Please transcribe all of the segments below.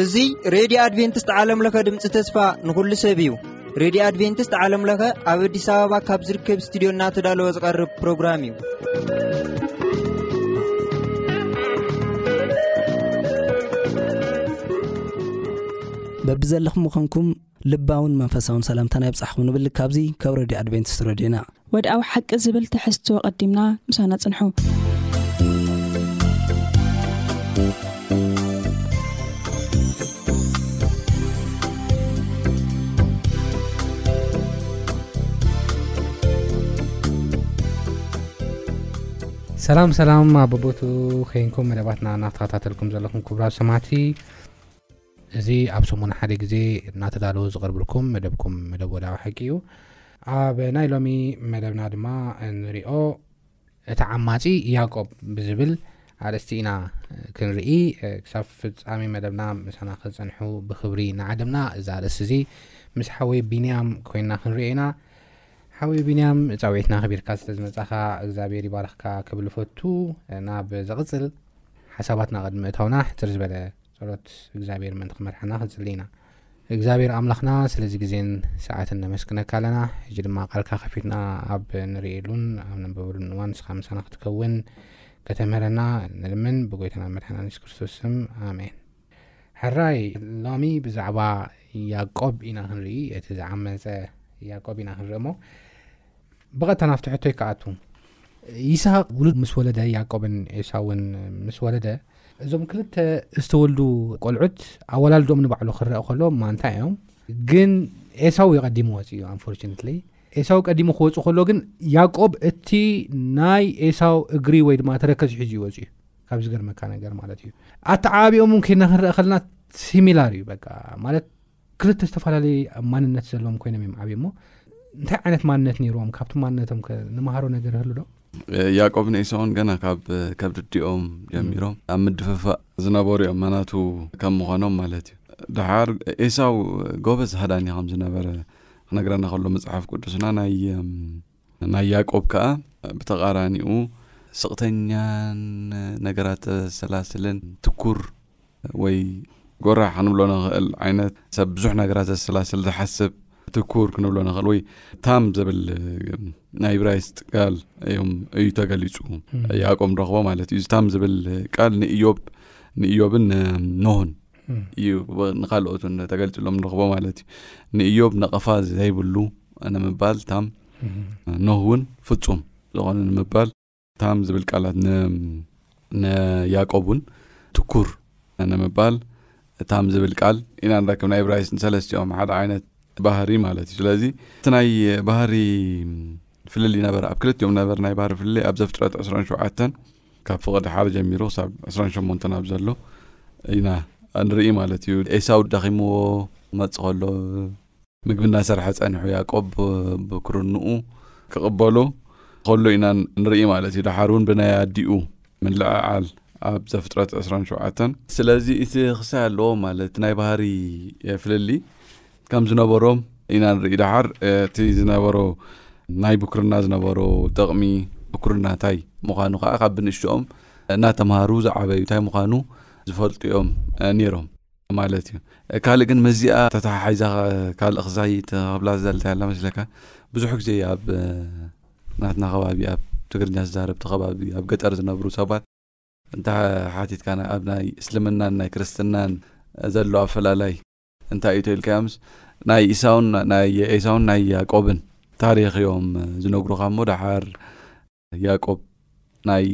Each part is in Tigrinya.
እዙይ ሬድዮ ኣድቨንትስት ዓለምለኸ ድምፂ ተስፋ ንኹሉ ሰብ እዩ ሬድዮ ኣድቨንትስት ዓለምለኸ ኣብ ኣዲስ ኣበባ ካብ ዝርከብ እስትድዮ እናተዳለወ ዝቐርብ ፕሮግራም እዩ በብዘለኹም ምዃንኩም ልባውን መንፈሳውን ሰላምታና ይብጻሕኩም ንብል ካብዚ ካብ ረድዮ ኣድቨንቲስት ረድዮና። ወድኣዊ ሓቂ ዝብል ትሕዝቶ ኣቐዲምና ምሳና ጽንሑ። ሰላም ሰላም ኣቦቦቱ ከይንኩም መደባትና እናተኸታተልኩም ዘለኹም ክብራት ሰማዕቲ እዚ ኣብ ሰሙን ሓደ ግዜ እናተዳለወ ዝቐርብልኩም መደብኩም መደብ ወድኣዊ ሓቂ እዩ። ኣብ ናይ ሎሚ መደብና ድማ እንሪኦ እቲ ዓማጺ ያቆብ ብዝብል ኣርእስቲ ኢና ክንርኢ ክሳብ ፍጻሜ መደብና ምሳና ክጸንሑ ብክብሪ ንዓደምና እዛ ኣርእስቲ እዚ ምስ ሓወይ ቢንያም ኮይና ክንሪኦ ኢና ሓወይ ቢንያም ጻውዒትና ክቢርካ ስለ ዝመጻኻ እግዚኣብሔር ይባርኽካ ክብል ፈቱ ናብ ዘቕጽል ሓሳባትና ቅድሚ እታውና ሕትር ዝበለ ጸሎት እግዚኣብሔር ምእንቲ ክመርሓና ክንጽሊ ኢና። እግዚኣብሔር ኣምላኽና ስለዚ ግዜን ሰዓትን ነመስግነካ ኣለና። ሕጂ ድማ ቃልካ ከፊትና ኣብ ንርእየሉን ኣብ ነንበበሉን እዋን ንስኻ ምሳና ክትከውን ከተምህረና ንልምን ብጎይታና መድሓና የሱስ ክርስቶስ ስም ኣሜን። ሕራይ ሎሚ ብዛዕባ ያቆብ ኢና ክንርኢ እቲ ዝዓመፀ ያቆብ ኢና ክንርኢ እሞ ብቐጥታ ናብቲ ሕቶይ ክኣቱ ይስሃቅ ውሉድ ምስ ወለደ ያዕቆብን ኤሳውን ምስ ወለደ እዞም ክልተ ዝተወልዱ ቆልዑት ኣወላልዶም ንባዕሉ ክረአ ከሎ ማንታ እዮም ግን ኤሳው እዩ ቀዲሙ ወፂ እዩ ኣንፎርችነትሊ ኤሳው ቀዲሙ ክወፁ ከሎ ግን ያዕቆብ እቲ ናይ ኤሳው እግሪ ወይ ድማ ተረከዝ ሒዙ ይወፅ እዩ ካብ ዝገርመካ ነገር ማለት እዩ ኣተዓባቢኦም እውን ከይና ክንረአ ከለና ሲሚላር እዩ በቃ ማለት ክልተ ዝተፈላለየ ማንነት ዘለዎም ኮይኖም እዮም ዓብዮም እሞ እንታይ ዓይነት ማንነት ነይርዎም ካብቲ ማንነቶም ንመሃሮ ነገር ህሉ ዶ ያቆብን ኤሳውን ገና ካብ ከብዲ ዲኦም ጀሚሮም ኣብ ምድፍፋእ ዝነበሩ እዮም መናቱ ከም ምዃኖም ማለት እዩ ድሓር ኤሳው ጎበዝ ሃዳኒ ከም ዝነበረ ክነግረና ከሎ መፅሓፍ ቅዱስና ናይ ናይ ያእቆብ ከኣ ብተቓራኒኡ ስቕተኛን ነገራት ዘሰላስልን ትኩር ወይ ጎራሕ ክንብሎ ንኽእል ዓይነት ሰብ ብዙሕ ነገራት ዘሰላስል ዝሓስብ ትኩር ክንብሎ ንኽእል ወይ ታም ዝብል ናይ ብራይስጥ ቃል እዮም እዩ ተገሊፁ ያዕቆብ ንረኽቦ ማለት እዩ ታም ዝብል ቃል ንእዮብ ንእዮብን ኖህን እዩ ንካልኦት ን ተገልጽሎም ንረኽቦ ማለት እዩ ንእዮብ ነቐፋ ዘይብሉ ንምባል ታም ኖህ እውን ፍጹም ዝኾነ ንምባል ታም ዝብል ቃላት ንያቆብ እውን ትኩር ንምባል ታም ዝብል ቃል ኢና ንረክብ ናይ ብራይስ ንሰለስትኦም ሓደ ዓይነት ባህሪ ማለት እዩ ስለዚ እቲ ናይ ባህሪ ፍልል ነበረ ኣብ ክልቲኦም ነበር ናይ ባህሪ ፍልል ኣብ ዘፍጥረት 27 ካብ ፍቐዲ ሓደ ጀሚሮ ክሳብ 28 ናብ ዘሎ ኢና ንርኢ ማለት እዩ ኤሳው ዳኺምዎ መፅ ከሎ ምግቢ እናሰርሐ ፀኒሑ ያቆብ ብክርንኡ ክቕበሎ ከሎ ኢና ንርኢ ማለት እዩ ደሓር እውን ብናይ ኣዲኡ ምልዕዓል ኣብ ዘፍጥረት 27 ስለዚ እቲ ክሳይ ኣለዎ ማለት ናይ ባህሪ ፍልልይ ከም ዝነበሮ ኢና ንርኢ ደሓር እቲ ዝነበሮ ናይ ብኩርና ዝነበሮ ጥቕሚ ብኩርና ታይ ምዃኑ ከዓ ካብ ብንእሽትኦም እናተምሃሩ ዝዓበዩ ታይ ምዃኑ ዝፈልጡ እዮም ነይሮም ማለት እዩ ካልእ ግን መዚኣ ተተሓሒዛ ካልእ ክሳይ ተብላ ዘለታ ያላ መስለካ ብዙሕ ግዜ ኣብ ናትና ከባቢ ኣብ ትግርኛ ዝዛረብቲ ከባቢ ኣብ ገጠር ዝነብሩ ሰባት እንተ ሓቲትካ ኣብ ናይ እስልምናን ናይ ክርስትናን ዘሎ ኣፈላላይ እንታይ እዩ ተኢልካዮምስ ናይ ኢሳውን ናይ ኤሳውን ናይ ያቆብን ታሪክ እዮም ዝነግሩካ እሞ ደሓር ያቆብ ናይ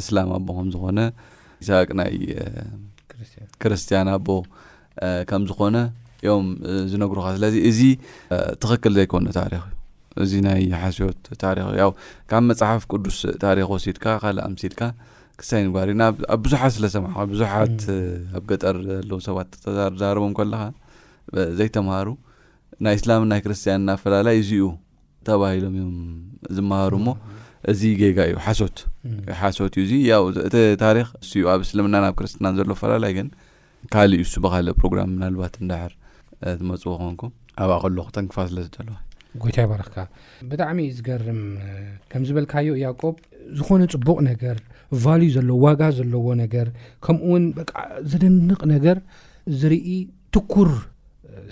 እስላም ኣቦ ከም ዝኾነ ኢሳቅ ናይ ክርስትያን ኣቦ ከም ዝኾነ እዮም ዝነግሩካ ስለዚ እዚ ትክክል ዘይኮነ ታሪክ እዩ እዚ ናይ ሓስዮት ታሪክ ያው ካብ መፅሓፍ ቅዱስ ታሪክ ወሲድካ ካልእ ኣምሲልካ ክሳይ ንባሪ ናብ ኣብ ብዙሓት ስለ ሰማዕኻ ብዙሓት ኣብ ገጠር ዘለዉ ሰባት ተዛርቦም ከለኻ ዘይተምሃሩ ናይ እስላምን ናይ ክርስትያን እናፈላላይ እዚኡ ተባሂሎም እዮም ዝመሃሩ እሞ እዚ ጌጋ እዩ ሓሶት ሓሶት እዩ እዚ ያው እቲ ታሪክ እሱ ኣብ እስልምናን ኣብ ክርስትናን ዘሎ ፈላላይ ግን ካልእ እዩ እሱ ብካልእ ፕሮግራም ምናልባት እንዳሕር ትመፅዎ ኮንኩም ኣብኣ ከለኹ ተንክፋ ስለ ዝደለዋ ጎይታ ይባረኽካ ብጣዕሚ እዩ ዝገርም ከም ዝበልካዮ ያቆብ ዝኾነ ፅቡቕ ነገር ቫልዩ ዘለዎ ዋጋ ዘለዎ ነገር ከምኡ ውን በ ዘደንቕ ነገር ዝርኢ ትኩር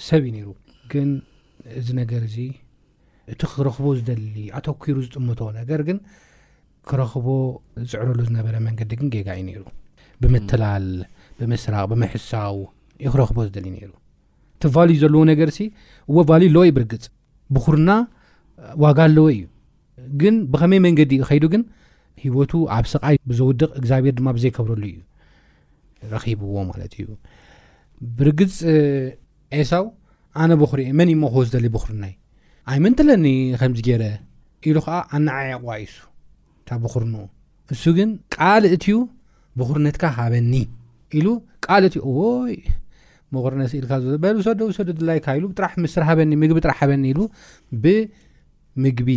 ሰብ እዩ ነይሩ ግን እዚ ነገር እዚ እቲ ክረኽቦ ዝደሊ ኣተኲሩ ዝጥምቶ ነገር ግን ክረኽቦ ዝጽዕረሉ ዝነበረ መንገዲ ግን ጌጋ እዩ ነይሩ። ብምትላል፣ ብምስራቕ፣ ብምሕሳው እዩ ክረኽቦ ዝደሊ ነይሩ። እቲ ቫልዩ ዘለዎ ነገር ሲ እዎ ቫልዩ ኣለዎ እዩ ብርግጽ ብኹርና ዋጋ ኣለዎ እዩ ግን ብኸመይ መንገዲ እዩ ከይዱ ግን ህይወቱ ኣብ ስቓይ ብዘውድቕ እግዚኣብሔር ድማ ብዘይከብረሉ እዩ ረኺብዎ ማለት እዩ ብርግጽ ኤሳው ኣነ ቦኽሪ'የ፣ መን እዩ እሞ ክወስዶ ደልዩ ቦኽርናይ? ኣይመንትለኒ ኸምዚ ገይረ፣ ኢሉ ኸኣ ኣነዓዒቕዋ ኤሱ እታ ቦኽርንኡ። እሱ ግን ቃል እትዩ ቦኽርነትካ ሃበኒ፣ ኢሉ ቃል እትዩ እዎይ ቦኽርነ ስኢልካ ዘሎ በል ውሰዶ ውሰዶ ድላይካ ኢሉ ጥራሕ ምስር ሃበኒ ምግቢ ጥራሕ ሃበኒ ኢሉ ብምግቢ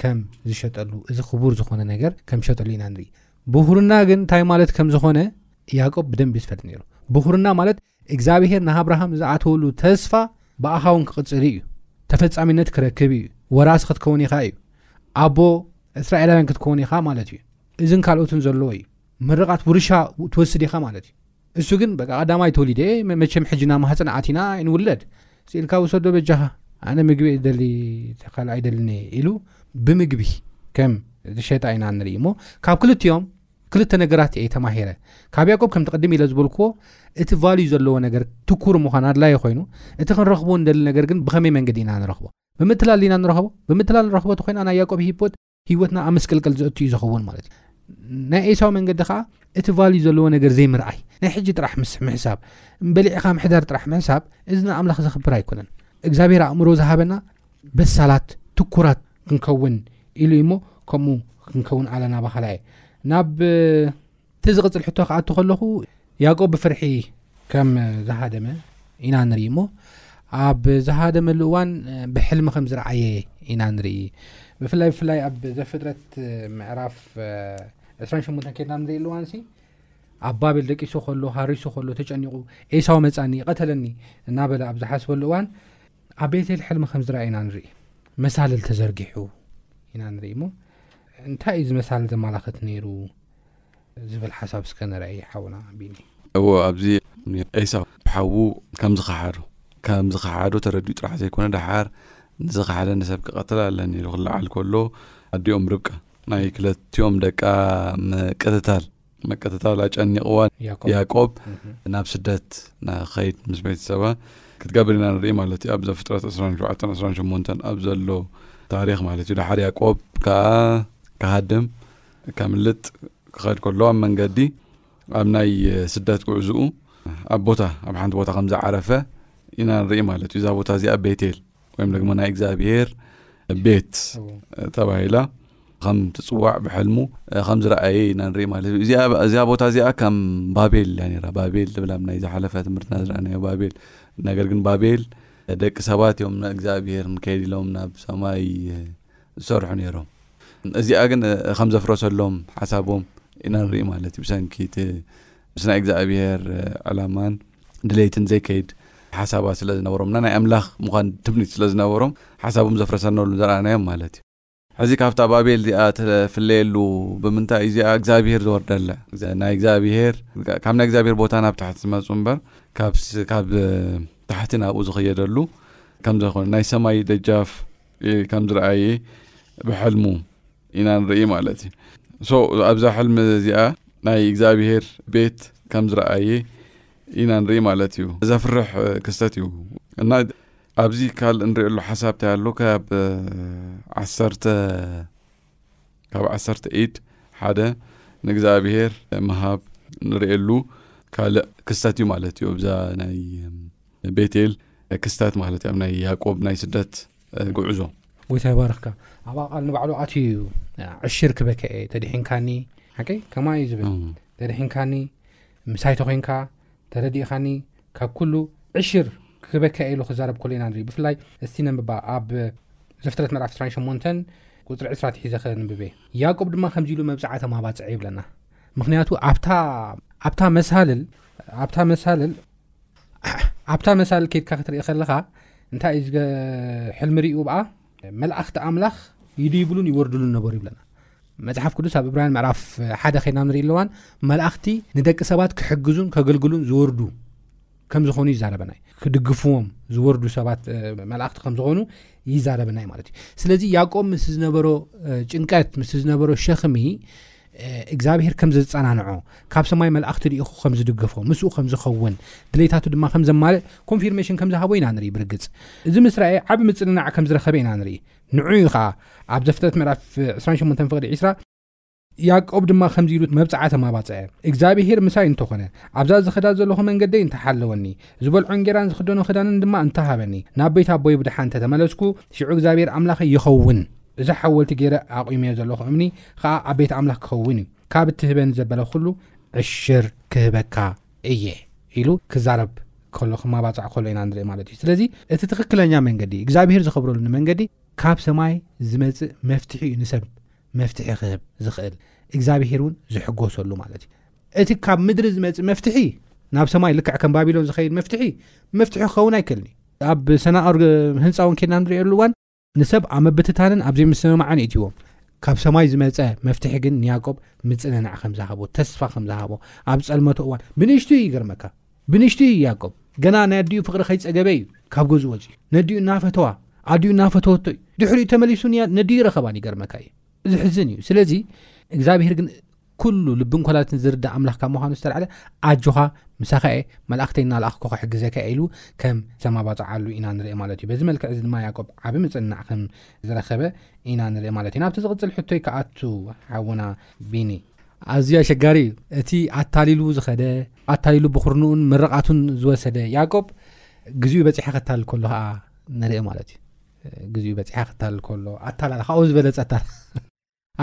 ከም ዝሸጠሉ እዚ ክቡር ዝኾነ ነገር ከም ዝሸጠሉ ኢና ንርኢ። ብኹርና ግን እንታይ ማለት ከም ዝኾነ ያዕቆብ ብደንቢ ዝፈልጥ ነይሩ። ብኹርና ማለት እግዚኣብሄር ንኣብርሃም ዝኣተወሉ ተስፋ ብኣኻውን ክቕጽል ኢዩ። ተፈጻሚነት ክረክብ ኢዩ። ወራሲ ክትከውን ኢኻ ኢዩ። ኣቦ እስራኤላውያን ክትከውን ኢኻ ማለት ኢዩ። እዝን ካልኦትን ዘለዎ ኢዩ። ምርቓት ውርሻ ትወስድ ኢኻ ማለት ኢዩ። እሱ ግን በቃ ቀዳማይ ተወሊደ መቸም ሕጂ ናብ ማህፀን ኣቲና ኣይንውለድ ስኢልካ ውሰዶ በጃኻ ኣነ ምግቢ ደሊ ተካል ኣይደልኒ ኢሉ ብምግቢ ከም ዝሸጣ ኢና ንርኢ እሞ ካብ ክልቲኦም ክልተ ነገራት እየ ተማሂረ ካብ ያቆብ ከምቲ ቅድም ኢለ ዝበልክዎ እቲ ቫልዩ ዘለዎ ነገር ትኩር ምዃን ኣድላዪ ኮይኑ እቲ ክንረኽቦ እንደሊ ነገር ግን ብኸመይ መንገዲ ኢና ንረኽቦ ብምትላል ኢና ንረኽቦ ብምትላል ንረኽቦ ተኮይና ናይ ያቆብ ሂቦት ህይወትና ኣብ ምስቅልቅል ዘእቱ እዩ ዝኸውን ማለት እዩ ናይ ኤሳው መንገዲ ከዓ እቲ ቫልዩ ዘለዎ ነገር ዘይምርኣይ ናይ ሕጂ ጥራሕ ምስ ምሕሳብ በሊዕኻ ምሕዳር ጥራሕ ምሕሳብ እዚ ንኣምላኽ ዘኽብር ኣይኮነን እግዚኣብሔር ኣእምሮ ዝሃበና በሳላት ትኩራት ክንከውን ኢሉ እዩሞ ከምኡ ክንከውን ኣለና ባኻላ እየ ናብ እቲ ዝቕፅል ሕቶ ክኣቶ ከለኹ ያቆብ ብፍርሒ ከም ዝሃደመ ኢና ንርኢ እሞ ኣብ ዝሃደመሉ እዋን ብሕልሚ ከም ዝረዓየ ኢና ንርኢ ብፍላይ ብፍላይ ኣብ ዘፍጥረት ምዕራፍ 28 ከድና ንርኢ ኣለዋን ሲ ኣብ ባቤል ደቂሱ ከሎ ሃሪሱ ከሎ ተጨኒቑ ኤሳው መፃኒ ይቐተለኒ እናበለ ኣብ ዝሓስበሉ እዋን ኣብ ቤቴል ሕልሚ ከም ዝረኣየ ኢና ንርኢ መሳልል ተዘርጊሑ ኢና ንርኢ እሞ እንታይ እዩ ዝመሳል ዘመላኽት ነይሩ ዝብል ሓሳብ እስከ ንረኢ ሓውና ቢኒ እዎ ኣብዚ ኤሳው ሓዉ ከም ዝኸሓዱ ከም ዝኸሓዱ ተረዲኡ ጥራሕ ዘይኮነ ደሓር ንዝኸሓደ ንሰብ ክቐትል ኣለኒ ኢሉ ክለዓል ከሎ ኣዲኦም ርብቃ ናይ ክለቲኦም ደቃ ምቅትታል ምቅትታል ኣጨኒቕዋ ያቆብ ናብ ስደት ናኸይድ ምስ ቤተሰባ ክትገብር ኢና ንርኢ ማለት እዩ ኣብዛ ፍጥረት 27 28 ኣብ ዘሎ ታሪክ ማለት እዩ ድሓር ያቆብ ከዓ ክሃድም ከምልጥ ክኸድ ከሎ ኣብ መንገዲ ኣብ ናይ ስደት ጉዕዝኡ ኣብ ቦታ ኣብ ሓንቲ ቦታ ከምዝዓረፈ ኢና ንርኢ ማለት እዩ እዛ ቦታ እዚኣ ቤቴል ወይም ደግሞ ናይ እግዚኣብሔር ቤት ተባሂላ ከም ትፅዋዕ ብሕልሙ ከም ዝረኣየ ኢና ንርኢ ማለት እዩ እዚኣ ቦታ እዚኣ ከም ባቤል እያ ነራ ባቤል ትብላ ናይ ዝሓለፈ ትምህርትና ዝረኣናዮ ባቤል ነገር ግን ባቤል ደቂ ሰባት እዮም ንእግዚኣብሄር ንከይድ ኢሎም ናብ ሰማይ ዝሰርሑ ነይሮም እዚኣ ግን ከም ዘፍረሰሎም ሓሳቦም ኢና ንርኢ ማለት እዩ ብሰንኪ እቲ ምስ ናይ እግዚኣብሔር ዕላማን ድሌትን ዘይከይድ ሓሳባት ስለ ዝነበሮም እና ናይ ኣምላኽ ምዃን ትምኒት ስለ ዝነበሮም ሓሳቦም ዘፍረሰነሉ ዘረኣናዮም ማለት እዩ ሕዚ ካብታ ባቤል እዚኣ ተፍለየሉ ብምንታይ እዩ እዚኣ እግዚኣብሔር ዝወርደላ ናይ እግዚኣብሔር ካብ ናይ እግዚኣብሔር ቦታ ናብ ታሕቲ ዝመፁ እምበር ካብ ታሕቲ ናብኡ ዝኸየደሉ ከምዘኾነ ናይ ሰማይ ደጃፍ ከም ዝረኣየ ብሕልሙ ኢና ንርኢ ማለት እዩ ሶ ኣብዛ ሕልሚ እዚኣ ናይ እግዚኣብሄር ቤት ከም ዝረኣየ ኢና ንርኢ ማለት እዩ ዘፍርሕ ክስተት እዩ እና ኣብዚ ካልእ ንሪኦሉ ሓሳብ እንታይ ኣሎ ካብ ዓሰርተ ካብ ዓሰርተ ኢድ ሓደ ንእግዚኣብሄር ምሃብ ንሪእሉ ካልእ ክስተት እዩ ማለት እዩ እብዛ ናይ ቤቴል ክስተት ማለት ኣብ ናይ ያዕቆብ ናይ ስደት ጉዕዞ ጎይታ ይባርኽካ ኣብኣ ቃል ንባዕሉ ኣትዩ እዩ ዕሽር ክበከ እየ ተድሒንካኒ ሓቂ ከማይ እዩ ዝብል ተድሒንካኒ ምሳይ ተኮይንካ ተረዲእኻኒ ካብ ኩሉ ዕሽር ክበከ ኢሉ ክዛረብ ኮሎ ኢና ንርኢ ብፍላይ እስቲ ነንብባ ኣብ ዘፍትረት መርኣፍ 28 ቁፅሪ 2ስራ ትሒዘ ከንብበ ያቆብ ድማ ከምዚ ኢሉ መብዛዕተ ማባፅዐ ይብለና ምክንያቱ ኣብታ መሳልል ኣብታ መሳልል ኣብታ መሳሊ ከድካ ክትርኢ ከለኻ እንታይ እዩ ሕልሚ ርኡ ብኣ መልእኽቲ ኣምላኽ ይድይብሉን ይወርድሉን ነበሩ ይብለና መፅሓፍ ቅዱስ ኣብ እብራያን ምዕራፍ ሓደ ከና ንርኢ ኣለዋን መላእኽቲ ንደቂ ሰባት ክሕግዙን ከገልግሉን ዝወርዱ ከም ዝኾኑ ይዛረበና ክድግፍዎም ዝወርዱ ሰባት መላእኽቲ ከም ዝኾኑ ይዛረበናዩ ማለት እዩ ስለዚ ያቆብ ምስ ዝነበሮ ጭንቀት ምስ ዝነበሮ ሸክሚ እግዚኣብሄር ከም ዘፀናንዖ ካብ ሰማይ መልእኽቲ ርኢኹ ከም ዝድገፎ ምስኡ ከም ዝኸውን ድሌታቱ ድማ ከም ዘማልእ ኮንፊርሜሽን ከም ዝሃቦ ኢና ንርኢ ብርግፅ እዚ ምስ ራእየ ዓብ ምፅንናዕ ከም ዝረኸበ ኢና ንርኢ ንዑ ከዓ ኣብ ዘፍጥረት ምዕራፍ 28 ፍቅዲ 20 ያእቆብ ድማ ከምዚ ኢሉ መብጽዓ ተማባጽዐ፣ እግዚኣብሄር ምሳይ እንተ ዀነ፣ ኣብዛ ዝኸዳ ዘሎኹ መንገደይ እንተ ሓለወኒ፣ ዝበልዖ እንጌራን ዝኽደኖ ኽዳንን ድማ እንተ ሃበኒ፣ ናብ ቤት ኣቦይ ብደሓን እንተ ተመለስኩ፣ ሽዑ እግዚኣብሄር ኣምላኸይ ይኸውን፣ እዚ ሓወልቲ ገይረ ኣቝሜዮ ዘሎኹ እምኒ ኸኣ ኣብ ቤት ኣምላኽ ኪኸውን እዩ፣ ካብ እትህበኒ ዘበለ ዅሉ ዕሽር ክህበካ እየ ኢሉ ኪዛረብ ከሎ፣ ክማባጻዕ ከሎ ኢና ንርኢ ማለት እዩ። ስለዚ እቲ ትኽክለኛ መንገዲ፣ እግዚኣብሄር ዝኸብረሉ መንገዲ፣ ካብ ሰማይ ዝመጽእ መፍትሒ እዩ ንሰብ መፍትሒ ክህብ ዝኽእል እግዛብሄር እውን ዝሕጎሰሉ ማለት እዩ እቲ ካብ ምድሪ ዝመፅእ መፍትሒ ናብ ሰማይ ልክዕ ከም ባቢሎን ዝኸይድ መፍትሒ መፍትሒ ክኸውን ኣይክእልን እዩ ኣብ ሰናዖር ህንፃ እውን ኬድና ንሪእየሉ እዋን ንሰብ ኣብ ምብትታንን ኣብ ዘይምስምማዕን የእትዎም ካብ ሰማይ ዝመፀ መፍትሒ ግን ንያቆብ ምፅንናዕ ከም ዝሃቦ ተስፋ ከም ዝሃቦ ኣብ ፀልመቱ እዋን ብንእሽቱ ይገርመካ ብንእሽትኡ እዩ ያቆብ ገና ናይ ኣዲኡ ፍቕሪ ከይጸገበ እዩ ካብ ገዝኡ ወጺኡ ነዲኡ እናፈተዋ ኣዲኡ እናፈተወቶ እዩ ድሕሪኡ ተመሊሱ ንያ ነዲኡ ረኸባን ይገርመካ እዩ ዝሕዝን እዩ ስለዚ እግዚኣብሄር ግን ኩሉ ልብን ኮላትን ዝርዳእ ኣምላኽ ካብ ምዃኑ ዝተላዕለ ኣጆኻ ምሳኻ እየ መላእኽተይ እናለኣኽኩ ክሕግዘካ እየ ኢሉ ከም ዘማባፅዓሉ ኢና ንርኢ ማለት እዩ በዚ መልክዕ እዚ ድማ ያቆብ ዓብ ምፅናዕ ከም ዝረኸበ ኢና ንርኢ ማለት እዩ ናብቲ ዝቕፅል ሕቶይ ክኣቱ ሓውና ቢኒ ኣዝዩ ኣሸጋሪ እዩ። እቲ ኣታሊሉ ዝኸደ፣ ኣታሊሉ ብኹርንኡን ምርቓቱን ዝወሰደ ያእቆብ፣ ግዜኡ በጺሐ ከታልል ከሎ ከኣ ንርእ ማለት እዩ። ግዜኡ በጺሐ ከታልል ከሎ ኣታላላ ካብኡ ዝበለጸ ኣታላ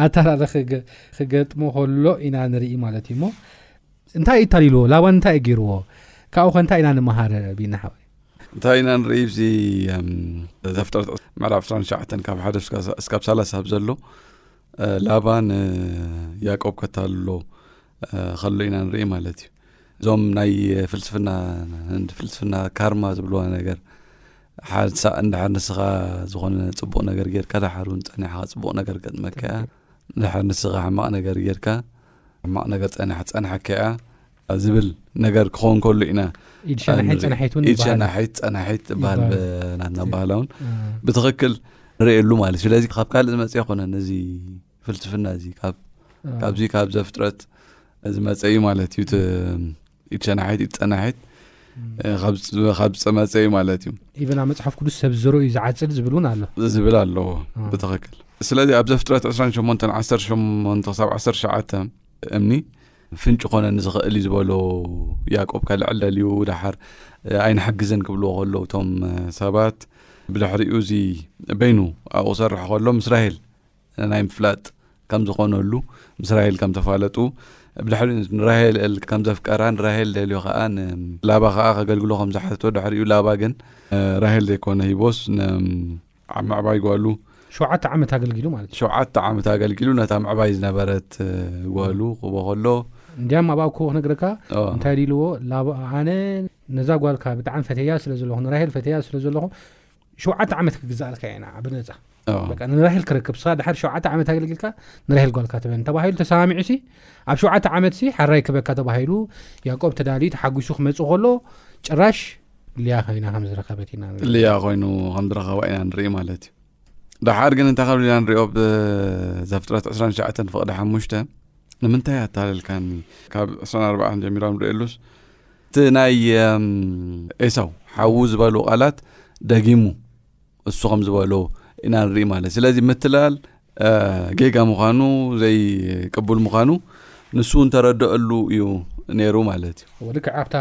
ኣታላለ ክገጥሞ ከሎ ኢና ንርኢ ማለት እዩ እሞ እንታይ እዩ እታሊልዎ ላባን እንታይ እዩ ገይርዎ ካብኡ ከ እንታይ ኢና ንመሃር ቢና ሓወ እንታይ ኢና ንርኢ እዚ ዘፍጠር ምዕራፍ 19 ካብ ሓደ እስካብ 30 ኣብ ዘሎ ላባ ንያቆብ ከታልሎ ከሎ ኢና ንርኢ ማለት እዩ እዞም ናይ ፍልስፍና ህንድ ፍልስፍና ካርማ ዝብልዋ ነገር ሓሳ እንድሓር ንስኻ ዝኾነ ፅቡቅ ነገር ጌርካ ድሓር እውን ፀኒሕኻ ፅቡቅ ነገር ገጥመካ እያ ድሓር ንስኻ ሕማቅ ነገር ጌርካ ሕማቅ ነገር ፀኒሓ ፀንሓካ እያ ዝብል ነገር ክኸውን ከሉ ኢና ኢድ ሸናሒት ፀናሒት እውን ኢድ ይበሃል ሸናሒት ፀናሒት ዝበሃል ይበሃል። ብናትና ባህላ እውን እ፣ ብትኽክል ንርእየሉ ማለት እዩ ስለዚ ካብ ካልእ ዝመፀ ኣይኮነን እዚ ፍልስፍና እዚ ካብ እ፣ ካብዚ ካብ ዘፍጥረት ዝመፀ እዩ ማለት እዩ እቲ ኢድ ሸናሒት ኢድ ፀናሒት እ፣ እ፣ ካብ ዝፅ- ካብ ዝፀመፀ እዩ ማለት እዩ ኢቨን ኣብ መፅሓፍ ቅዱስ ሰብ ዝዘሮ እዩ ዝዓፅድ ዝብል እውን ኣሎ ዝብል ኣለዎ እ፣ ብትኽክል ስለዚ ኣብ ዘፍጥረት 28 18 ክሳብ 19 እምኒ ፍንጭ ኮነኒ ዝኽእል እዩ ዝበሎ ያቆብ ከልዕል ደልዩ ዳሓር ኣይንሕግዝን ክብልዎ ከለዉ እቶም ሰባት ብድሕሪኡ እዚ በይኑ ኣብኡ ክሰርሕ ከሎ ምስ ራሄል ናይ ምፍላጥ ከም ዝኾነሉ ምስ ራሄል ከም ተፋለጡ ብድሕሪ ንራሄል ከም ዘፍቀራ ንራሄል ደልዮ ከዓ ንላባ ከዓ ከገልግሎ ከም ዝሓተቶ ድሕሪኡ ላባ ግን ራሄል ዘይኮነ ሂቦስ ኣብ ምዕባይ ጓሉ ሸውዓተ ዓመት ኣገልጊሉ ማለት እዩ ሸውዓተ ዓመት ኣገልጊሉ ነታ ምዕባይ ዝነበረት ጓሉ ክቦ ከሎ እንዲያም ኣብኣ ክቦ ክነግረካ እንታይ ኢልዎ ኣነ ነዛ ጓልካ ብጣዕሚ ፈተያ ስለ ዘለኹ ንራሄል ፈተያ ስለ ዘለኹ ሸውዓተ ዓመት ክግዛእልካ ኢና ብነፃ በቃ ንራሄል ክረክብ ስኻ ድሓር ሸውዓተ ዓመት ኣገልግልካ ንራሄል ጓልካ ትበን ተባሂሉ ተሰማሚዑ ሲ ኣብ ሸውዓተ ዓመት ሲ ሓራይ ክበካ ተባሂሉ ያቆብ ተዳልዩ ተሓጒሱ ክመፅእ ከሎ ጭራሽ ልያ ኮይና ከም ዝረኸበት ኢና ልያ ኮይኑ ከም ዝረኸባ ኢና ንርኢ ማለት እዩ ደሓር ግን እንታይ ካብ ልና ንሪኦ ዘፍጥረት 29 ፍቕዲ ሓሙሽተ ንምንታይ ኣታለልካኒ ካብ 24 ጀሚሮ ንሪእየሉስ እቲ ናይ ኤሳው ሓዉ ዝበሉ ቃላት ደጊሙ እሱ ከም ዝበሎ ኢና ንርኢ ማለት ስለዚ ምትላል ጌጋ ምዃኑ ዘይቅቡል ምዃኑ ንሱ እውን ተረድአሉ እዩ ነይሩ ማለት እዩ ልክዕ ኣብታ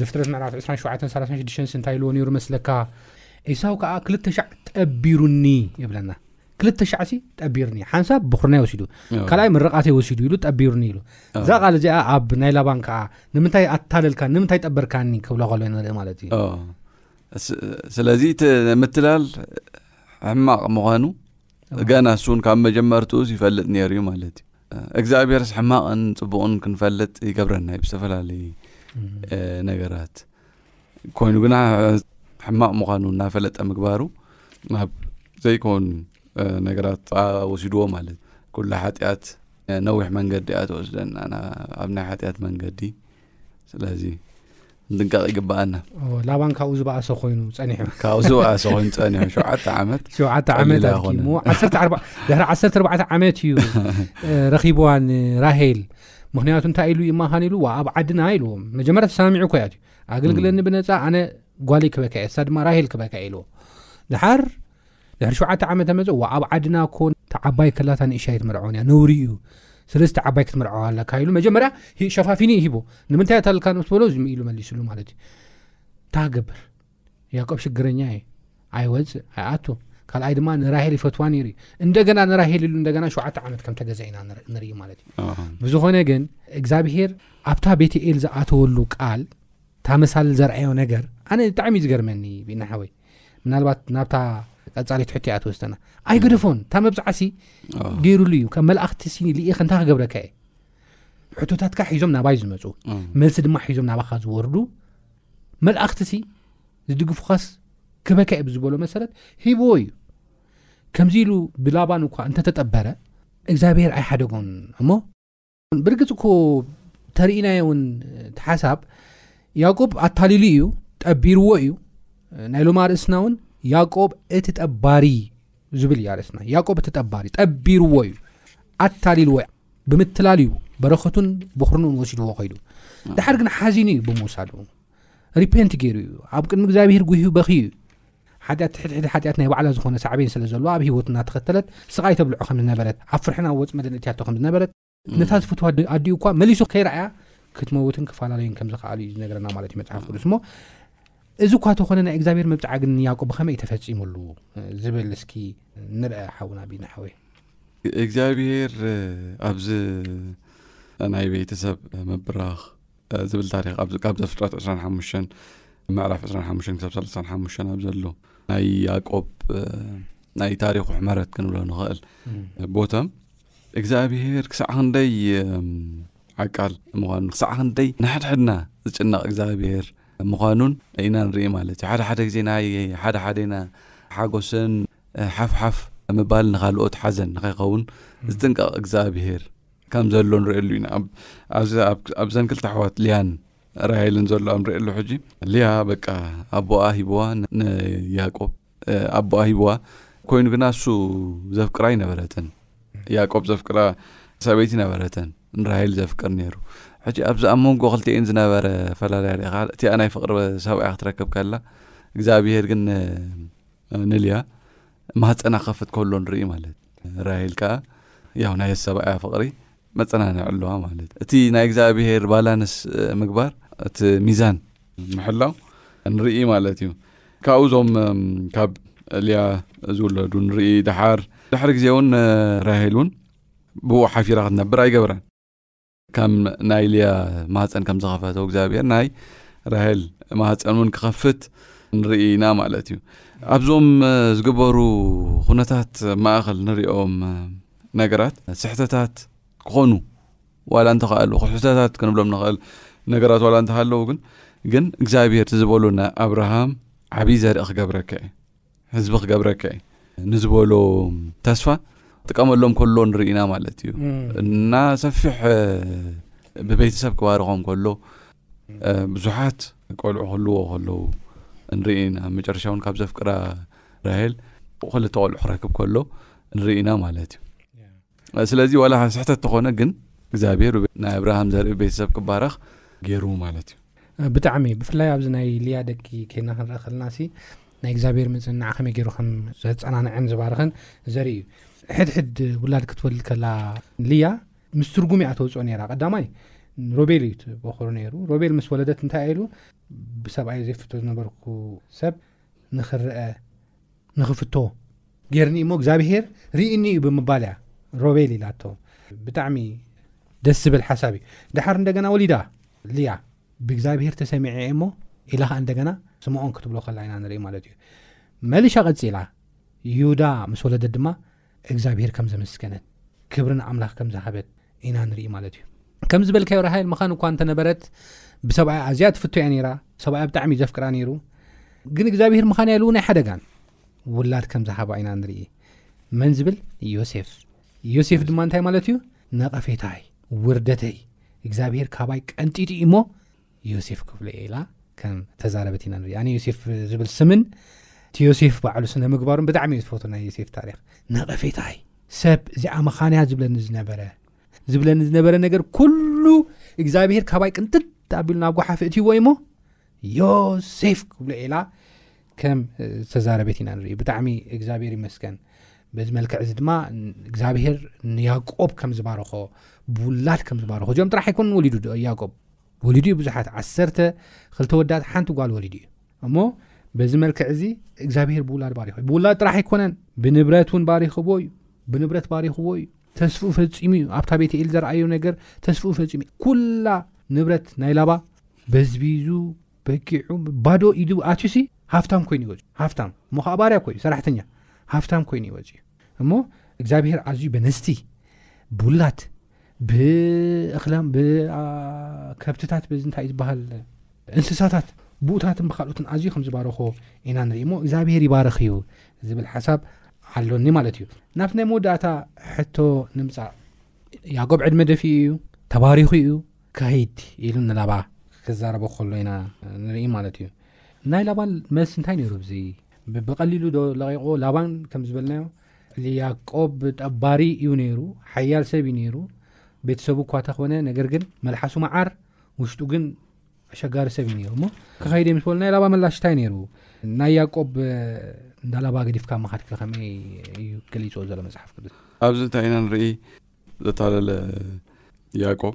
ዘፍጥረት ምዕራፍ 27 36 እንታይ ኢልዎ ነይሩ መስለካ ኢሳው ከዓ ክልተ ሻዕ ጠቢሩኒ ይብለና ክልተ ሻዕ ሲ ጠቢርኒ ሓንሳብ ብኩርናይ ወሲዱ ካልኣይ ምርቃተይ ወሲዱ ኢሉ ጠቢርኒ ኢሉ እዛ ቃል እዚኣ ኣብ ናይ ላባን ከዓ ንምንታይ ኣታለልካ ንምንታይ ጠበርካኒ ክብሎ ከሎ ንርኢ ማለት እዩ ስለዚ እቲ ምትላል ሕማቕ ምዃኑ ገና እሱን ካብ መጀመርትኡስ ይፈልጥ ነይሩ እዩ ማለት እዩ እግዚኣብሔርስ ሕማቕን ፅቡቕን ክንፈልጥ ይገብረና እዩ ብዝተፈላለዩ ነገራት ኮይኑ ግና ሕማቕ ምዃኑ እናፈለጠ ምግባሩ ናብ ዘይኮን ነገራት ወሲድዎ ማለት ኩላ ሓጢኣት ነዊሕ መንገዲ እያ ተወስደና ኣብ ናይ ሓጢኣት መንገዲ ስለዚ ንጥንቀቕ ይግባኣና ላባን ካብኡ ዝበኣሰ ኮይኑ ፀኒሑ ካብኡ ዝበኣሰ ኮይኑ ፀኒሑ ሸውዓተ ዓመት ሸውዓተ ዓመት ኣድኪሙ ድሕሪ ዓሰርተ ኣርባዕተ ዓመት እዩ ረኺብዋን ራሄል ምክንያቱ እንታይ ኢሉ ይማኻን ኢሉ ዋ ኣብ ዓድና ኢልዎም መጀመርያ ተሰማሚዑ እኮ እያ ኣገልግለኒ ብነፃ ኣነ ጓለይ ክበካ እየ እሳ ድማ ራሄል ክበካ ኢልዎ ድሓር ድሕሪ ሸውዓተ ዓመተ መጸ ዋ ኣብ ዓድና እኮ እታ ዓባይ ከላታ ንእሽተይ ኣይትምርዓውን እያ ነውሪ እዩ ስለዚ እታ ዓባይ ክትምርዓው ኣለካ ኢሉ መጀመርያ ሂ- ሸፋፊኑ እዩ ሂቦ ንምንታይ ኣታልካ ምስ በሎ ዝም ኢሉ መሊሱሉ ማለት እዩ እንታይ ክገብር ያቆብ ሽግረኛ እዩ ኣይወፅእ ኣይኣቱ ካልኣይ ድማ ንራሄል ይፈትዋ ነይሩ እዩ እንደገና ንራሄል ኢሉ እንደገና ሸውዓተ ዓመት ከም ተገዘ ኢና ንር- ንርኢ ማለት እዩ ኣዎ። ብዝኾነ ግን እግዚኣብሄር ኣብታ ቤትኤል ዝኣተወሉ ቃል ታመሳል ዘርኣዮ ነገር ኣነ ብጣዕሚ እዩ ዝገርመኒ ቢና ሓወይ ምናልባት ናብታ ቀፃሊ ትሕቶ እያ ትወስደና ኣይገደፎን እታ መብፃዕሲ ገይሩሉ እዩ ካብ መላእኽቲ ሲኒ ልኢኽ እንታይ ክገብረካ እየ ሕቶታትካ ሒዞም ናባይ ዝመፁ መልሲ ድማ ሒዞም ናባኻ ዝወርዱ መላእኽቲ ሲ ዝድግፉኻስ ክበካ እዩ ብዝበሎ መሰረት ሂብዎ እዩ ከምዚ ኢሉ ብላባን እኳ እንተተጠበረ እግዚኣብሄር ኣይሓደጎን እሞ ብርግፅ እኮ ተርእናዮ እውን ሓሳብ ያቆብ ኣታሊሉ እዩ ጠቢርዎ እዩ ናይ ሎማ ርእስና እውን ያቆብ እቲ ጠባሪ ዝብል እያ ርእስና ያቆብ እቲ ጠባሪ ጠቢርዎ እዩ ኣታሊልዎ ብምትላል እዩ በረከቱን ብክርኑን ወሲድዎ ኮይዱ ድሓር ግን ሓዚኑ እዩ ብምውሳዱ ሪፔንት ገይሩ እዩ ኣብ ቅድሚ እግዚኣብሄር ጉሂ በኪ እዩ ሓጢኣት ትሕቲ ሕቲ ሓጢኣት ናይ ባዕላ ዝኾነ ሳዕቤን ስለ ዘሎዋ ኣብ ህይወት እናተኸተለት ስቓይ ተብልዖ ከም ዝነበረት ኣብ ፍርሕን ኣብ ወጽመድን እትያቶ ከም ዝነበረት ነታ ዝፍትዋ ኣዲኡ እኳ መሊሱ ከይረኣያ ክትመውትን ክፈላለዩን ከም ዝኸኣሉ እዩ ዝነገረና ማለት እዩ መጽሓፍ ቅዱስ እሞ እዚ እኳ ተኾነ ናይ እግዚኣብሔር መብጽዓ ግን ንያዕቆብ ብኸመይ እዩ ተፈጺሙሉ ዝብል እስኪ ንርአ ሓውና ቢኒ ሓወይ እግዚኣብሔር ኣብዚ ናይ ቤተሰብ ምብራኽ ዝብል ታሪክ ካብ ዘፍጥረት 25 ምዕራፍ 25 ክሳብ 35 ኣብ ዘሎ ናይ ያቆብ ናይ ታሪኩ ሕመረት ክንብሎ ንኽእል ቦተም እግዚኣብሄር ክሳዕ ክንደይ ዓቃል ምኳኑ ክሳዕ ክንደይ ንሕድሕድና ዝጭነቕ እግዚኣብሄር ምኳኑን ኢና ንርኢ ማለት እዩ ሓደ ሓደ ግዜ ናይ ሓደ ሓደና ሓጎስን ሓፍሓፍ ምባል ንካልኦት ሓዘን ንኸይኸውን ዝጥንቀቕ እግዚኣብሄር ከም ዘሎ ንርእየሉ ኢና ኣብዘን ክልተ ኣሕዋት ልያን ራሄልን ዘሎ ኣብ ንርእየሉ ሕጂ ልያ በቃ ኣቦኣ ሂብዋ ንያቆብ ኣቦኣ ሂብዋ ኮይኑ ግና እሱ ዘፍቅራ ይነበረትን ያቆብ ዘፍቅራ ሰበይቲ ነበረትን ንራሄል ዘፍቅር ነይሩ ሕጂ ኣብዚ ኣብ መንጎ ክልቲኤን ዝነበረ ፈላልያ ሪኢኻ እቲኣ ናይ ፍቅሪ ሰብኣያ ክትረክብ ከላ እግዚኣብሄር ግን ንልያ ማህፀና ከፍት ከሎ ንርኢ ማለት ራሄል ከዓ ያው ናይ ሰብኣያ ፍቅሪ መፀናንዕ ኣለዋ ማለት እቲ ናይ እግዚኣብሄር ባላንስ ምግባር እቲ ሚዛን ምሕላው ንርኢ ማለት እዩ ካብኡ እዞም ካብ ልያ ዝውለዱ ንርኢ ድሓር ድሕሪ ግዜ እውን ራሄል እውን ብኡ ሓፊራ ክትነብር ኣይገብራን ከም ናይ ልያ ማህፀን ከም ዝኸፈተ እግዚኣብሔር ናይ ራሄል ማህፀን እውን ክኸፍት ንርኢ ኢና ማለት እዩ ኣብዞም ዝግበሩ ኩነታት ማእኸል ንሪኦም ነገራት ስሕተታት ክኾኑ ዋላ እንተኸኣሉ ክሕተታት ክንብሎም ንኽእል ነገራት ዋላ እንተሃለዉ ግን ግን እግዚኣብሔር ዝበሉና ኣብርሃም ዓብዪ ዘርኢ ክገብረካ እዩ ህዝቢ ክገብረካ እዩ ንዝበሎ ተስፋ ጥቀመሎም ከሎ ንርኢና ማለት እዩ እና ሰፊሕ ብቤተሰብ ክባርኾም ከሎ ብዙሓት ቆልዑ ክህልዎ ከለዉ ንርኢ ኢና መጨረሻ እውን ካብ ዘፍቅራ ራሄል ክልተ ቆልዑ ክረክብ ከሎ ንርኢ ኢና ማለት እዩ ስለዚ ዋላ ስሕተት ተኾነ ግን እግዚኣብሔር ናይ ኣብርሃም ዘርኢ ቤተሰብ ክባረኽ ገይሩ ማለት እዩ። ብጣዕሚ ብፍላይ ኣብዚ ናይ ልያ ደቂ ኬና ክንርኢ ከለና ሲ ናይ እግዚኣብሔር ምጽንናዕ ከመይ ገይሩ ከም ዘጸናንዐን ዝባርኸን ዘርኢ እዩ። ሕድሕድ ውላድ ክትወልድ ከላ ልያ ምስ ትርጉም እያ ተውፅኦ ነይራ። ቀዳማይ ሮቤል እዩ በኹሩ ነይሩ። ሮቤል ምስ ወለደት እንታይ ኢሉ ብሰብኣይ ዘይፍቶ ዝነበርኩ ሰብ ንክረአ ንኽፍቶ ጌርኒ እሞ እግዚኣብሄር ርኢኒ እዩ ብምባል እያ ሮቤል ኢላቶ ብጣዕሚ ደስ ዝብል ሓሳብ እዩ ድሓር እንደገና ወሊዳ ልያ ብእግዚኣብሄር ተሰሚዐ እየ እሞ ኢላ ከዓ እንደገና ስምዖን ክትብሎ ከላ ኢና ንርኢ ማለት እዩ መልሻ ቀፂላ ይሁዳ ምስ ወለደት ድማ እግዛብሄር ከም ዘመስገነት ክብሪ ንኣምላኽ ከም ዝሃበት ኢና ንርኢ ማለት እዩ ከም ዝበልካዮ ራሃይል መኻን እኳ እንተነበረት ብሰብኣያ ኣዝያ ትፍቶ እያ ነራ ሰብኣያ ብጣዕሚ እዩ ዘፍቅራ ነይሩ ግን እግዚኣብሄር ምኻን ያሉ ናይ ሓደጋን ውላድ ከም ዝሃባ ኢና ንርኢ መን ዝብል ዮሴፍ ዮሴፍ ድማ እንታይ ማለት እዩ ነቐፌታይ ውርደተይ እግዚኣብሄር ካባይ ቀንጢጡ እዩ እሞ ዮሴፍ ክፍሉ እየ ኢላ ከም ተዛረበት ኢና ንሪኢ ኣነ ዮሴፍ ዝብል ስምን እቲ ዮሴፍ ባዕሉ ስነ ምግባሩን ብጣዕሚ እዩ ዝፈቱ ናይ ዮሴፍ ታሪክ ነቐፌታይ ሰብ እዚኣ መኻንያ ዝብለኒ ዝነበረ ዝብለኒ ዝነበረ ነገር ኩሉ እግዚኣብሄር ካባይ ቅንጥጥ ኣቢሉ ናብ ጓሓፊ እትይዎ እሞ ዮሴፍ ክብሎ ኤላ ከም ዝተዛረበት ኢና ንርኢ ብጣዕሚ እግዚኣብሄር ይመስገን በዚ መልክዕ እዚ ድማ እግዚኣብሄር ንያቆብ ከም ዝባረኾ ብውላድ ከም ዝባረኾ እዚኦም ጥራሕ ኣይኮኑ ወሊዱ ያቆብ ወሊዱ እዩ ብዙሓት ዓሰርተ ክልተ ወዳት ሓንቲ ጓል ወሊዱ እዩ እሞ በዚ መልክዕ እዚ እግዚኣብሄር ብውላድ ባሪኹ ብውላድ ጥራሕ ኣይኮነን ብንብረት እውን ባሪኽዎ እዩ ብንብረት ባሪኽዎ እዩ ተስፍኡ ፈፂሙ እዩ ኣብታ ቤተ ኤል ዘረኣዮ ነገር ተስፍኡ ፈፂሙ እዩ ኩላ ንብረት ናይ ላባ በዝቢዙ በጊዑ ባዶ ኢዱ ኣትዩሲ ሃፍታም ኮይኑ ይወፅዩ ሃፍታም እሞ ከዓ ባርያ ኮዩ ሰራሕተኛ ሃፍታም ኮይኑ ይወፅዩ እሞ እግዚኣብሔር ኣዝዩ በነስቲ ብውላት ብእኽላም ብከብትታት በዚ እንታይ ዝበሃል እንስሳታት ብኡታትን ብካልኦትን ኣዝዩ ከም ዝባረኾ ኢና ንርኢ እሞ እግዚኣብሔር ይባረኽ እዩ ዝብል ሓሳብ ኣሎኒ ማለት እዩ ናብቲ ናይ መወዳእታ ሕቶ ንምፃእ ያጎብ ዕድመ ደፊኡ እዩ ተባሪኹ እዩ ካሂድ ኢሉ ንላባ ክዛረበ ከሎ ኢና ንርኢ ማለት እዩ ናይ ላባን መልሲ እንታይ ነይሩ ዚ ብቐሊሉ ዶ ለቒቕዎ? ላባን ከም ዝበልናዮ ልያቆብ ጠባሪ እዩ ነይሩ፣ ሓያል ሰብ እዩ ነይሩ፣ ቤተሰቡ እኳ ተኾነ፣ ነገር ግን መልሓሱ መዓር ውሽጡ ግን ኣሸጋሪ ሰብ እዩ ነይሩ እሞ ክኸይድ እየ ምስ በሉ ናይ ላባ መላሽ እንታይ ነይሩ? ናይ ያቆብ እንዳ ላባ ገዲፍካ ምኻድከ ከመይ እዩ ገሊፅዎ ዘሎ መፅሓፍ ቅዱስ? ኣብዚ እንታይ ኢና ንርኢ? ዘታለለ ያቆብ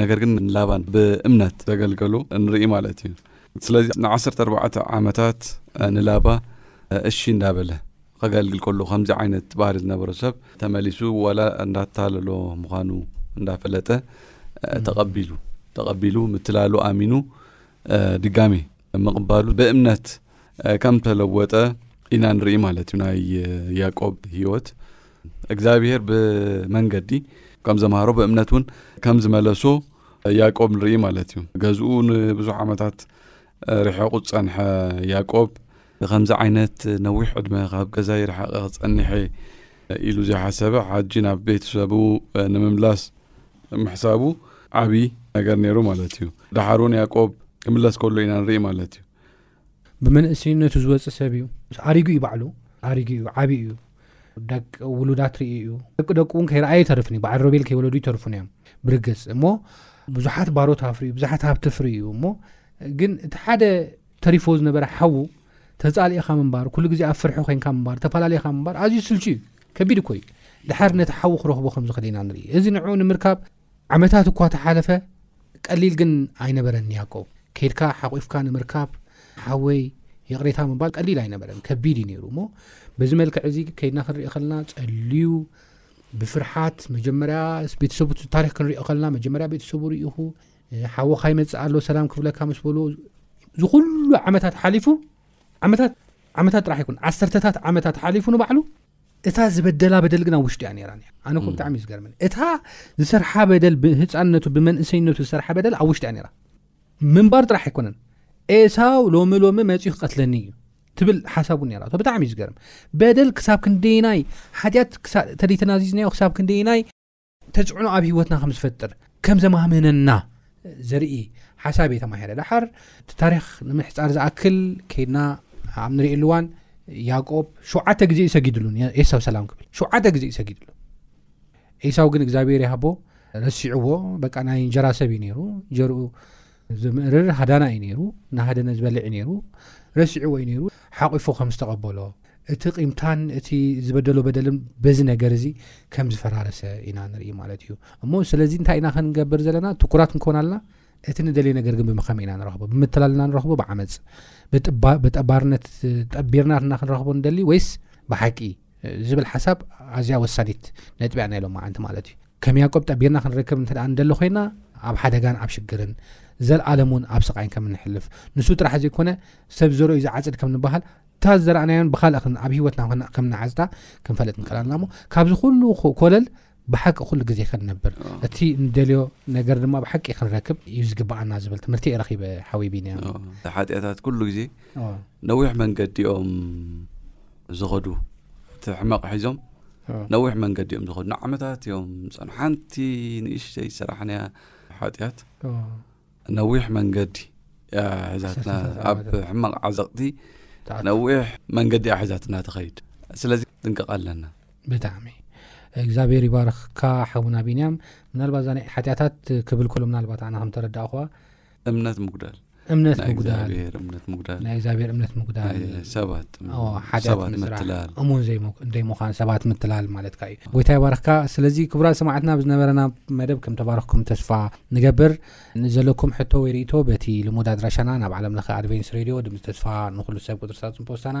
ነገር ግን ንላባን ብእምነት ዘገልገሉ ንርኢ ማለት እዩ ስለዚ ንዓሰርተ ኣርባዕተ ዓመታት ንላባ እሺ እንዳበለ ከገልግል ከሎ ከምዚ ዓይነት ባህሪ ዝነበረ ሰብ ተመሊሱ ዋላ እንዳታለሎ ምዃኑ እንዳፈለጠ ተቐቢሉ ተቐቢሉ ምትላሉ ኣሚኑ ድጋሚ ምቕባሉ ብእምነት ከም ተለወጠ ኢና ንርኢ ማለት እዩ ናይ ያቆብ ህይወት እግዚኣብሄር ብመንገዲ ከም ዘምሃሮ ብእምነት እውን ከም ዝመለሶ ያዕቆብ ንርኢ ማለት እዩ ገዝኡ ንብዙሕ ዓመታት ርሐቑ ዝፀንሐ ያዕቆብ ከምዚ ዓይነት ነዊሕ ዕድመ ካብ ገዛ ይርሓቐ ክፀኒሐ ኢሉ ዘይሓሰበ ሓጂ ናብ ቤተሰቡ ንምምላስ ምሕሳቡ ዓብዪ ነገር ነይሩ ማለት እዩ ደሓር እውን ያዕቆብ ክምለስ ከሎ ኢና ንርኢ ማለት እዩ ብመንእሰይነቱ ዝወፅ ሰብ እዩ ኣሪጉ እዩ ባዕሉ ኣሪጉ እዩ ዓብዩ እዩ ደቂ ውሉዳት ርእዩ እዩ ደቂ ደቁ እውን ከይረኣየ ይተርፍን እዩ በዓል ሮቤል ከይወለዱ ይተርፉን እዮም ብርግፅ እሞ ብዙሓት ባሮት ኣፍሪ እዩ ብዙሓት ሃብቲ ፍሪ እዩ እሞ ግን እቲ ሓደ ተሪፎ ዝነበረ ሓዉ ተፃሊእኻ ምንባር ኩሉ ግዜ ኣብ ፍርሒ ኮንካ ምንባር ተፈላለኻ ምንባር ኣዝዩ ስልቹ እዩ ከቢድ እኮ እዩ ድሓር ነቲ ሓዉ ክረኽቦ ከም ዝኽእል ኢና ንርኢ እዚ ንዕኡ ንምርካብ ዓመታት እኳ ተሓለፈ ቀሊል ግን ኣይነበረን ያቆ ከድካ ሓቂፍካ ንምርካብ ሓወይ ይቕሬታ ምባል ቀሊል ኣይነበረን ከቢድ እዩ ነይሩ እሞ በዚ መልክዕ እዚ ከይድና ክንሪኦ ከለና ፀልዩ ብፍርሓት መጀመርያ ቤተሰቡ ታሪክ ክንሪኦ ከለና መጀመርያ ቤተሰቡ ርኢኹ ሓወካ ይመፅእ ኣሎ ሰላም ክፍለካ ምስ በሉ ዝኩሉ ዓመታት ሓሊፉ ዓመታት ጥራሕ ይኩን ዓሰርተታት ዓመታት ሓሊፉ ንባዕሉ እታ ዝበደላ በደል ግን ኣብ ውሽጢ እያ ነራ ኣነ ኮ ብጣዕሚ እዩ ዝገርመኒ እታ ዝሰርሓ በደል ብህፃንነቱ ብመንእሰይነቱ ዝሰርሓ በደል ኣብ ውሽጢ እያ ነራ ምንባር ጥራሕ ኣይኮነን ኤሳው ሎሚ ሎሚ መፅኡ ክቀትለኒ እዩ ትብል ሓሳቡ ነራ ብጣዕሚ እዩ ዝገርም በደል ክሳብ ክንደይናይ ሓጢኣት ተደይተናዚዝናዮ ክሳብ ክንደይናይ ተፅዕኖ ኣብ ሂወትና ከም ዝፈጥር ከም ዘማህመነና ዘርኢ ሓሳብ እየ ተማሂረ ዳሓር እቲ ታሪክ ንምሕፃር ዝኣክል ከይድና ኣብ ንሪእሉ እዋን ያቆብ ሸውዓተ ግዜ እዩ ሰጊድሉ ኤሳው ሰላም ክብል ሸውዓተ ግዜ እዩ ሰጊድሉ ኤሳው ግን እግዚኣብሔር ይሃቦ ረሲዕዎ በቃ ናይ እንጀራ ሰብ እዩ ነይሩ ጀርኡ ዝምእርር ሃዳና እዩ ነይሩ ናሃደነ ዝበልዕ ነይሩ ረሲዕዎ እዩ ነይሩ ሓቒፉ ከም ዝተቐበሎ እቲ ቂምታን እቲ ዝበደሎ በደልን በዚ ነገር እዚ ከም ዝፈራረሰ ኢና ንርኢ ማለት እዩ እሞ ስለዚ እንታይ ኢና ክንገብር ዘለና ትኩራት ክንከውን ኣለና እቲ ንደልየ ነገር ግን ብምኸመይ ኢና ንረኽቦ ብምትላልና ንረኽቦ ብዓመፅ ብጠባርነት ጠቢርና እና ክንረኽቦ ንደሊ ወይስ ብሓቂ ዝብል ሓሳብ ኣዝያ ወሳኒት ነጥቢያ ናይ ሎማዓንቲ ማለት እዩ ከም ያቆብ ጠቢርና ክንረከብ እንተ ንደሊ ኮይና ኣብ ሓደጋን ኣብ ሽግርን ዘልኣለም እውን ኣብ ስቃይን ከም ንሕልፍ ንሱ ጥራሕ ዘይኮነ ሰብ ዘሮ እዩ ዝዓፅድ ከም ንበሃል እታ ዝዘረኣናዮን ብካልእ ኣብ ሂወትና ከም ንዓፅዳ ክንፈለጥ ንክእል ኣለና ሞ ካብዚ ኩሉ ኮለል ብሓቂ ኩሉ ግዜ ክንነብር እቲ ንደልዮ ነገር ድማ ብሓቂ ክንረክብ እዩ ዝግባኣና ዝብል ትምህርቲ ረኪበ ሓወይ ቢንያ ሓጢኣታት ኩሉ ግዜ ነዊሕ መንገዲ ኦም ዝኸዱ እቲ ሕመቕ ሒዞም ነዊሕ መንገዲ እዮም ዝኸዱ ንዓመታት እዮም ዝፀኑ ሓንቲ ንእሽተይ ሰራሕንያ ሓጢኣት ነዊሕ መንገዲ እያ ሒዛትና ኣብ ሕመቕ ዓዘቕቲ ነዊሕ መንገዲ እያ ሒዛትና ትኸይድ ስለዚ ጥንቀቕ ኣለና ብጣዕሚ እግዚኣብሔር ይባርክካ ሓውና ቢንያም ምናልባት እዛ ሓጢኣታት ክብል ከሎ ምናልባት ኣና ከምተረዳእኹዋ እምነት ምጉዳል እምነት ናይ ምጉዳል እግዚኣብሔር እምነት ምጉዳል ናይ እግዚኣብሔር እምነት ምጉዳል ናይ ሰባት ኣዎ፣ ሓጢኣት ሰባት ምስራሕ፣ ምትላል እሙን ዘይሞ- ዘይምዃን ሰባት ምትላል ማለትካ እዩ ጎይታ ይባርኽካ ስለዚ ክቡራት ሰማዕትና ኣብ ዝነበረና መደብ ከም ተባረኽኩም ተስፋ ንገብር ንዘለኩም ሕቶ ወይ ርእቶ በቲ ልሙድ ኣድራሻና ናብ ዓለም ለኸ ኣድቨንስ ሬድዮ ድምፂ ተስፋ ንኩሉ ሰብ ቁፅሪ ሳፅን ፖስታና